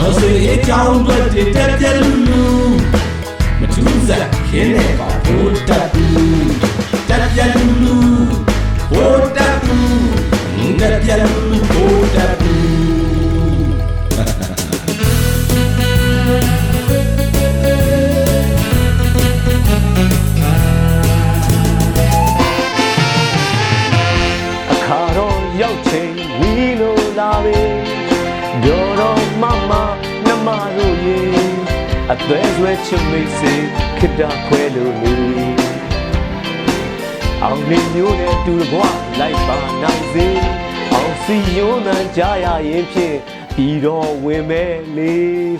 တော်စေအကြောင်းတွေတက်ပြက်လူလူမထူးစားခင်းနေပါဘိုးတက်ဘူးတက်ပြက်လူ မတို့ရေအသေးဆွဲချစ်မိတ်စေခိတ္တခွဲလို့လူအောင်နေမျိုးနဲ့တူတကွလိုက်ပါနိုင်စေအောင်စီယုံနံကြရရင်ဖြင့်ပြီးတော့ဝင်မဲ့လေ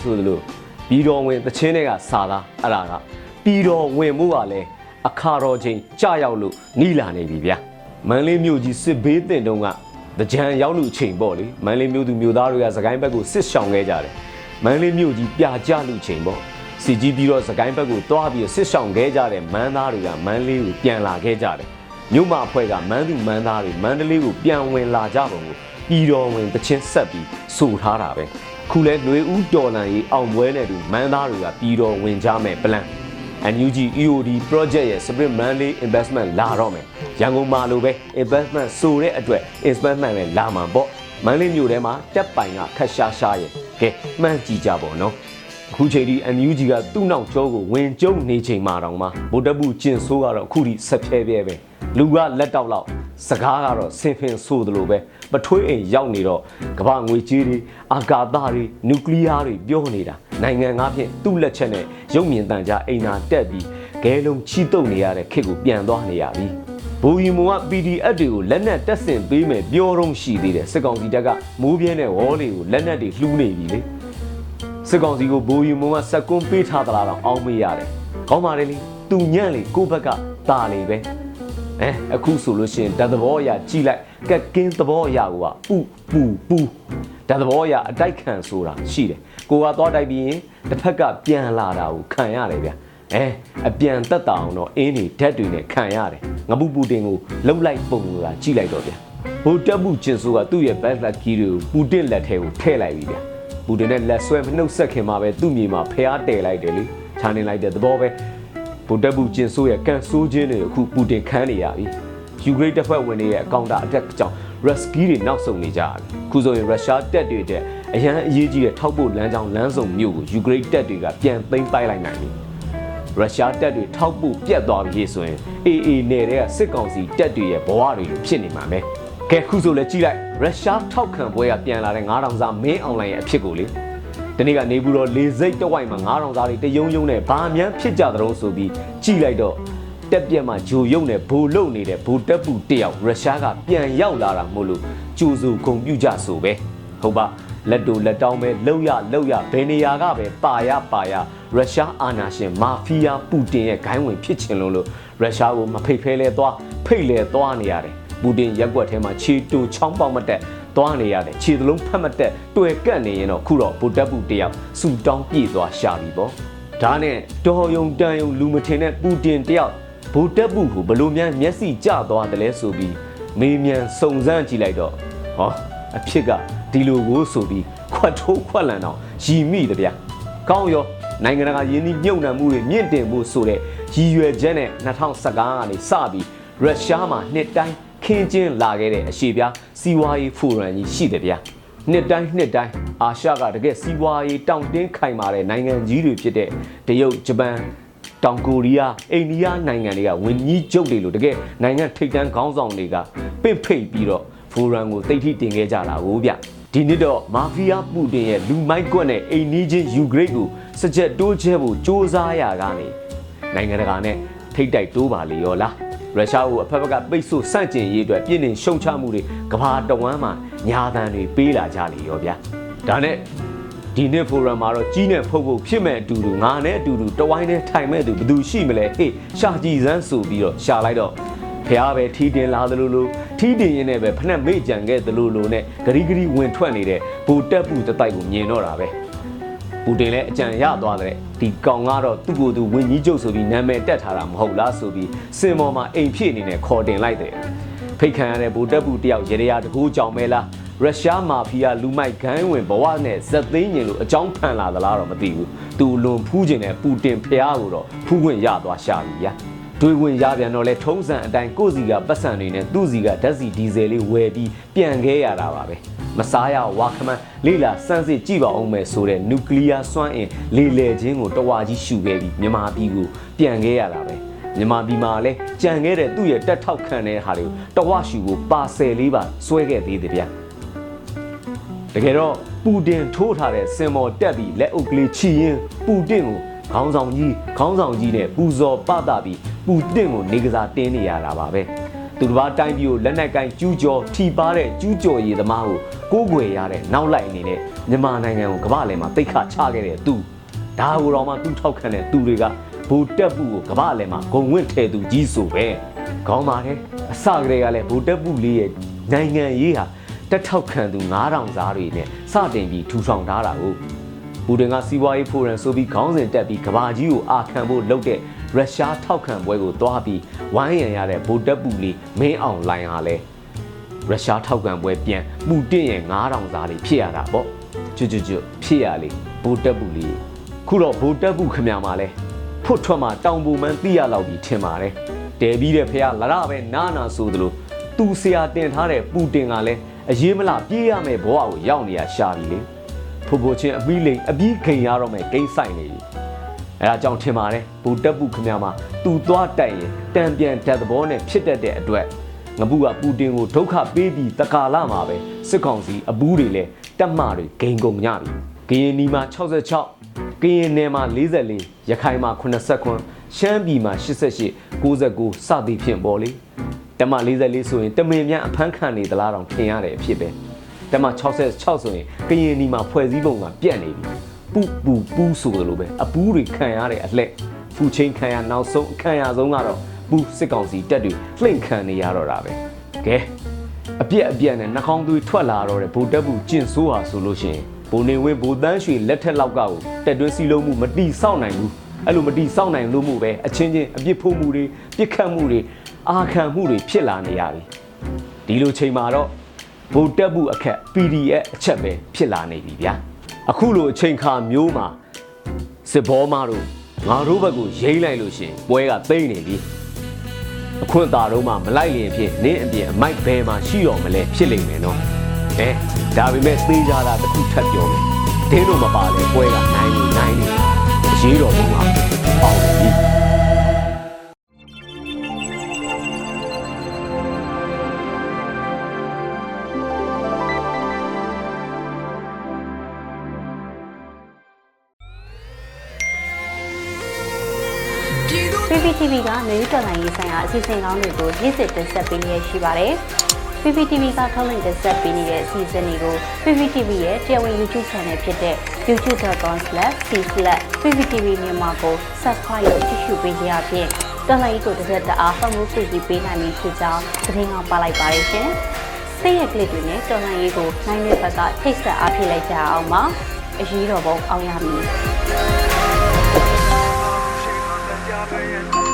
ဆိုသလိုပြီးတော့ဝင်သချင်းတွေကစာသားအဲ့ဒါကပြီးတော့ဝင်မှုကလည်းအခါတော်ချိန်ကြာရောက်လို့နီးလာနေပြီဗျာမန္တလေးမြို့ကြီးစစ်ဘေးတင်တုန်းကတကြံရောက်လူအချိန်ပေါ့လေမန္တလေးမြို့သူမြို့သားတွေကစကိုင်းဘက်ကိုစစ်ဆောင်ခဲ့ကြတယ် မန္တလေးမြို့ကြီးပြာကျလူချိန်ပေါ့စစ်ကြီးပြီးတော့စကိုင်းဘက်ကိုတွားပြီးစစ်ဆောင်ခဲ့ကြတဲ့မန်းသားတွေကမန္တလေးကိုပြန်လာခဲ့ကြတယ်မြို့မအဖွဲ့ကမန်းသူမန်းသားတွေမန္တလေးကိုပြန်ဝင်လာကြပုံကိုပြည်တော်ဝင်တချင်းဆက်ပြီးဆိုထားတာပဲခုလဲຫນွေဦးတော်လန်ရေးအောင်ပွဲနဲ့တူမန်းသားတွေကပြည်တော်ဝင်ကြမယ် plan NUG EOD project ရဲ့ Spirit Manly Investment လာတော့မယ်ရန်ကုန်မှာလိုပဲ investment ဆိုတဲ့အတွက် investment လည်းလာမှာပေါ့မန္တလေးမြို့ထဲမှာတက်ပိုင်ကခက်ရှားရှားရဲ့ ကဲမှန်းကြည့်ကြပါတော့အခုချိန်ဒီ NUG ကသူ့နောက်ကျောကိုဝင်ကျုံနေချိန်မှာတောင်မှဗိုလ်တပ်ဘူးကျင်ဆိုးကတော့အခုထိဆက်ဖြဲပြဲပဲလူကလက်တောက်လောက်စကားကတော့ဆင်ဖင်ဆိုသလိုပဲပထွေးအိမ်ရောက်နေတော့ကမ္ဘာငွေကြေးတွေအာကာသတွေနျူကလ িয়ার တွေပြောနေတာနိုင်ငံငါးဖြင့်သူ့လက်ချက်နဲ့ရုပ်မြင်တန်ကြားအိမ်သာတက်ပြီးဂဲလုံးချီတုပ်နေရတဲ့ခေတ်ကိုပြန်သွားနေရပြီ ဘူရီမုံက PDF တွေကိုလက်နက်တက်ဆင်ပေးမယ်ပြောတော့ရှိသေးတယ်စစ်ကောင်စီတပ်ကမိုးပြဲနဲ့ဝေါ်လေးကိုလက်နက်တွေလှူးနေပြီလေစစ်ကောင်စီကိုဘိုးယူမုံကစက်ကွန်းပေးထားသလားတော့အောင်းမေးရတယ်။ကောင်းပါလေလေသူညံ့လေကိုယ့်ဘက်ကตาလေပဲ။အဲအခုဆိုလို့ရှိရင်ဓာတ်သဘောအရာကြည်လိုက်ကက်ကင်းသဘောအရာကပူပူပူဓာတ်သဘောအရာအတိုက်ခံဆိုတာရှိတယ်။ကိုကသွားတိုက်ပြီးရင်တစ်ဖက်ကပြန်လာတာကိုခံရတယ်ဗျ။ အဲအပြန်တက်တာအောင်တော့အင်းနေဓာတ်တွေနဲ့ခံရတယ်။ငပူပူတင်ကိုလှုပ်လိုက်ပုံကကြည်လိုက်တော့ဗျ။ဘိုတက်မှုကျင်ဆိုကသူ့ရဲ့ back luck key တွေကိုပူတင်လက်ထဲကိုထည့်လိုက်ပြီဗျ။ဘူတင်နဲ့လက်ဆွဲမနှုတ်ဆက်ခင်မှာပဲသူ့မြေမှာဖျားတယ်လိုက်တယ်လေခြာနေလိုက်တဲ့သဘောပဲဘူတက်ဘူးကျင်ဆိုးရဲ့ကန်ဆိုးခြင်းတွေအခုပူတင်ခန်းနေရပြီယူကရိန်းတပ်ဖွဲ့ဝင်တွေရဲ့အကောင့်တာအတက်ကြောင့်ရက်စကီတွေနောက်ဆုတ်နေကြတယ်ခုဆိုရင်ရုရှားတပ်တွေတဲ့အရန်အရေးကြီးတဲ့ထောက်ပို့လမ်းကြောင်းလမ်းစုံမြို့ကိုယူကရိန်းတပ်တွေကပြန်သိမ်းပိုက်လိုက်နိုင်ပြီ ရုရှားတပ်တွေထောက်ပို့ပြတ်သွားပြီဆိုရင် AA နယ်တဲ့စစ်ကောင်စီတပ်တွေရဲ့ဘဝတွေလိုဖြစ်နေမှာပဲကဲခုဆိုလဲကြည့်လိုက်ရုရှားထောက်ခံပွဲကပြန်လာတဲ့9000စားမင်းအွန်လိုင်းရဲ့အဖြစ်ကိုလေဒီနေ့ကနေဘူးတော့လေစိတ်တဝိုက်မှာ9000စားတွေတယုံယုံနဲ့ဘာမှန်းဖြစ်ကြတဲ့ဆိုပြီးကြည့်လိုက်တော့တက်ပြက်မှာဂျိုယုံနဲ့ဘိုလုံနေတဲ့ဘိုတက်ပူတယောက်ရုရှားကပြန်ရောက်လာတာမို့လို့ကြိုးစုဂုံပြူကြဆိုပဲဟုတ်ပါ လက်တူလက်တောင်းပဲလှုပ်ရလှုပ်ရဘယ်နေရာကပဲပါရပါရရုရှားအာဏာရှင်မာဖီးယားပူတင်ရဲ့ဂိုင်းဝင်ဖြစ်ချင်လို့လို့ရုရှားကိုမဖိတ်ဖဲလဲသွားဖိတ်လဲသွားနေရတယ်ပူတင်ရက်ွက်ထဲမှာခြေတူချောင်းပေါက်မတက်သွားနေရတယ်ခြေသလုံးဖက်မတက်တွေ့ကန့်နေရင်တော့ခုတော့ဗိုလ်တပ်ပူတယောက်စူတောင်းပြေးသွားရှာပြီပေါ့ဒါနဲ့တော်ယုံတန်ယုံလူမထင်တဲ့ပူတင်တယောက်ဗိုလ်တပ်ပူကိုဘလို့များမျက်စိကျသွားတယ်လဲဆိုပြီးမေးမြန်းစုံစမ်းကြည့်လိုက်တော့ဟောအဖြစ်က ဒီလိုကိုဆိုပြီးခွတ်ထိုးခွက်လန်တော့ရီမိတယ်ဗျာကောင်းရောနိုင်ငံတကာယင်းနှိမ့်ညွံ့နှံမှုတွေမြင့်တင်ဖို့ဆိုတဲ့ရည်ရွယ်ချက်နဲ့2015ကနေစပြီးရုရှားမှာနှစ်တိုင်းခင်းကျင်းလာခဲ့တဲ့အရှိပြားစီးပွားရေးဖိုရမ်ကြီးရှိတယ်ဗျာနှစ်တိုင်းနှစ်တိုင်းအာရှကတကယ်စီးပွားရေးတောင့်တင်းခိုင်မာတဲ့နိုင်ငံကြီးတွေဖြစ်တဲ့တရုတ်ဂျပန်တောင်ကိုရီးယားအိန္ဒိယနိုင်ငံတွေကဝန်ကြီးချုပ်တွေလို့တကယ်နိုင်ငံထိပ်တန်းခေါင်းဆောင်တွေကပင့်ဖိတ်ပြီးတော့ဖိုရမ်ကိုတိတ်ထိတင်ခဲ့ကြတာကိုဗျ ဒီနှစ်တော့မာဖီးယားပူတင်ရဲ့လူမိုက်ကွက်နဲ့အိမ်နီးချင်းယူကရိန်းကိုစကြက်တိုးချဲဖို့စ조사ရကနေနိုင်ငံတကာနဲ့ထိတ်တိုက်တိုးပါလေရောလားရုရှားကိုအဖက်ဖက်ကပိတ်ဆို့စန့်ကျင်ရေးအတွက်ပြည်နေရှုံချမှုတွေကဘာတဝမ်းမှာညာတန်တွေပေးလာကြလေရောဗျာဒါနဲ့ဒီနေ့ဖိုရမ်မှာတော့ကြီးနဲ့ဖုတ်ဖို့ဖြစ်မဲ့အတူတူငါနဲ့အတူတူတဝိုင်းနဲ့ထိုင်မဲ့သူဘယ်သူရှိမလဲဟေးရှာကြည်စမ်းဆိုပြီးတော့ရှာလိုက်တော့ ဖះပဲထီးတင်လာသလိုလိုထီးတင်ရင်းနဲ့ပဲဖနှက်မေ့ကြံခဲ့သလိုလိုနဲ့ဂရီဂရီဝင်ထွက်နေတဲ့ဘူတက်ပူတတိုက်ကိုမြင်တော့တာပဲပူတင်လည်းအကြံရသွားတဲ့ဒီကောင်ကတော့သူ့ကိုယ်သူဝင်းကြီးကျုပ်ဆိုပြီးနာမည်တက်ထားတာမဟုတ်လားဆိုပြီးစင်ပေါ်မှာအိမ်ဖြစ်အနေနဲ့ခေါ်တင်လိုက်တယ်ဖိတ်ခံရတဲ့ဘူတက်ပူတယောက်ရေရရာတကူကြောင်မဲလားရုရှားမာဖီးယားလူမိုက်ဂိုင်းဝင်ဘဝနဲ့ဇက်သိန်းညင်လို့အကြောင်းခံလာသလားတော့မသိဘူးသူအလွန်ဖူးကျင်တဲ့ပူတင်ဖျားကိုတော့ဖူးခွင့်ရသွားရှာပြီဗျာ တွေးဝင်ရပြန်တော့လဲထုံးစံအတိုင်းကိုယ့်စီကပတ်စံတွေနဲ့သူ့စီကဓာတ်စီဒီဇယ်လေးဝယ်ပြီးပြန်ခဲ့ရတာပါပဲမစားရဝါခမန်းလေလာစမ်းစစ်ကြည့်ပါအောင်မယ်ဆိုတဲ့နျူကလ িয়ার စွမ်းအင်လေလေချင်းကိုတဝါကြီးရှူခဲ့ပြီးမြန်မာပြည်ကိုပြန်ခဲ့ရတာပဲမြန်မာပြည်မှာလည်းကြံခဲ့တဲ့သူ့ရဲ့တက်ထောက်ခံတဲ့ဟာတွေကိုတဝါရှူကိုပါဆယ်လေးပါဆွဲခဲ့သေးတယ်ဗျာတကယ်တော့ပူတင်ထိုးထားတဲ့စင်မော်တက်ပြီးလက်အုပ်ကလေးချီရင်ပူတင်ကိုခေါင်းဆောင်ကြီးခေါင်းဆောင်ကြီးနဲ့ပူဇော်ပတာပြီး ပူတင်ကိုနေကစားတင်းနေရတာပါပဲသူတစ်ပါးတိုင်းပြည်ကိုလက်နက်ကင်ကျူးကျော်ထိပါတဲ့ကျူးကျော်ရည်သမားကိုကိုးကွယ်ရတဲ့နောက်လိုက်အနေနဲ့မြန်မာနိုင်ငံကိုကမ္ဘာလယ်မှာတိတ်ခချခဲ့တဲ့သူဒါကိုတော့မှသူထောက်ခံတဲ့သူတွေကဘူတက်ပူကိုကမ္ဘာလယ်မှာဂုံဝင့်ထဲသူကြီးဆိုပဲခေါင်းပါတယ်အစကတည်းကလည်းဘူတက်ပူလေးရဲ့နိုင်ငံရေးဟာတက်ထောက်ခံသူ9000စားတွေနဲ့စတင်ပြီးထူထောင်ထားတာကိုပူတင်ကစီးပွားရေးဖိုရမ်ဆိုပြီးခေါင်းစဉ်တက်ပြီးကဘာကြီးကိုအာခံဖို့လုပ်တဲ့ ရုရှားထောက်ခံပွဲကိုတွားပြီးဝိုင်းရံရတဲ့ဗိုလ်တပ်ပူလေးမင်းအောင်လိုင်ဟာလဲရုရှားထောက်ခံပွဲပြန်ပူတင်ရဲ့9000စားတွေဖြစ်ရတာပေါ့ကျွတ်ကျွတ်ကျွတ်ဖြစ်ရလေဗိုလ်တပ်ပူလေးခုတော့ဗိုလ်တပ်ပူခမရမှာလဲဖွတ်ထွက်မှာတောင်ပူမှန်းသိရလောက်ပြီးထင်ပါတယ်တဲပြီးတဲ့ဖះလာရပဲနာနာဆိုသလိုသူဆရာတင်ထားတဲ့ပူတင်ကလည်းအရေးမလားပြေးရမယ်ဘဝကိုရောက်နေရရှာပြီလေဖိုးဖိုးချင်းအပြီးလိန်အပြီးခင်ရတော့မယ်ဂိမ်းဆိုင်နေပြီ အဲဒါကြောင့်ထင်ပါတယ်ဘူတက်ပုခမမှာသူသွားတိုက်ရင်တံပြန်ဓာတ်သဘောနဲ့ဖြစ်တတ်တဲ့အတွက်ငပုကပူတင်ကိုဒုက္ခပေးပြီးတကာလမှာပဲစစ်ကောင်စီအဘူးတွေလဲတက်မတွေဂိမ်းကုန်ညပြီကရင်နီမှာ66ကရင်နယ်မှာ44ရခိုင်မှာ89ရှမ်းပြည်မှာ88 69စသည်ဖြင့်ပေါ့လေတမ44ဆိုရင်တမင်များအဖမ်းခံနေသလားတောင်ထင်ရတဲ့အဖြစ်ပဲတမ66ဆိုရင်ကရင်နီမှာဖွဲ့စည်းပုံကပြတ်နေပြီ ပူပူပူဆိုသလိုပဲအပူးတွေခံရတဲ့အလှက်ဖူချင်းခံရနောက်ဆုံးအခံရဆုံးကတော့ပူစစ်ကောင်စီတက်တွေလှိမ့်ခံနေရတော့တာပဲကဲအပြက်အပြက်နဲ့နှာခေါင်းသွေးထွက်လာတော့တဲ့ဗိုလ်တပ်ဘူးကျင့်ဆိုးဟာဆိုလို့ရှိရင်ဘိုနေဝင်းဘိုတန်းရွှေလက်ထက်လောက်ကကိုတက်တွင်းစီလုံးမှုမတီဆောက်နိုင်ဘူးအဲ့လိုမတီဆောက်နိုင်လို့မှုပဲအချင်းချင်းအပြစ်ဖို့မှုတွေပြစ်ခတ်မှုတွေအာခံမှုတွေဖြစ်လာနေရပြီဒီလိုချိန်မှာတော့ဗိုလ်တပ်ဘူးအခက် PDF အချက်ပဲဖြစ်လာနေပြီဗျာ အခုလိုအချိန်ခါမျိုးမှာစစ်ဘောမတို့ငါတို့ဘက်ကိုရိမ့်လိုက်လို့ရှရင်ပွဲကသိမ့်နေပြီအခွင့်အသာတော့မှမလိုက်ရင်ဖြစ်နင်းအပြင်အမိုက်ဘဲမှာရှိတော်မလဲဖြစ်လိမ့်မယ်နော်အဲဒါပေမဲ့သေးကြတာတစ်ခုထပ်ပြောမယ်ဒင်းတို့မပါလဲပွဲကနိုင်နေနိုင်နေအရေးတော်ပုံမှာအောင်ပြီ PPTV ကမျိုးတော်လိုင်းရေးဆိုင်ရာအစီအစဉ်ကောင်းတွေကိုနေ့စဉ်တင်ဆက်ပေးနေရရှိပါတယ်။ PPTV ကထုတ်လွှင့်တင်ဆက်ပေးနေတဲ့အစီအစဉ်တွေကို PPTV ရဲ့တရားဝင် YouTube Channel ဖြစ်တဲ့ youtube.com/c/pptv မြန်မာကို Subscribe လုပ်ကြည့်ရှုပေးကြရဖြင့်တော်လိုင်းကိုတစ်သက်တအားဖုန်းမှုပြည့်ပေးနိုင်ပြီဖြစ်ကြောင်းသတင်းအောင်ပါလိုက်ပါရရှင်။စိတ်ရကလစ်တွေနဲ့တော်လိုင်းရေးကိုနိုင်တဲ့ဘက်ကထိတ်ဆက်အားဖြစ်လိုက်ကြအောင်ပါ။အရေးတော်ပုံအောင်ရမည်။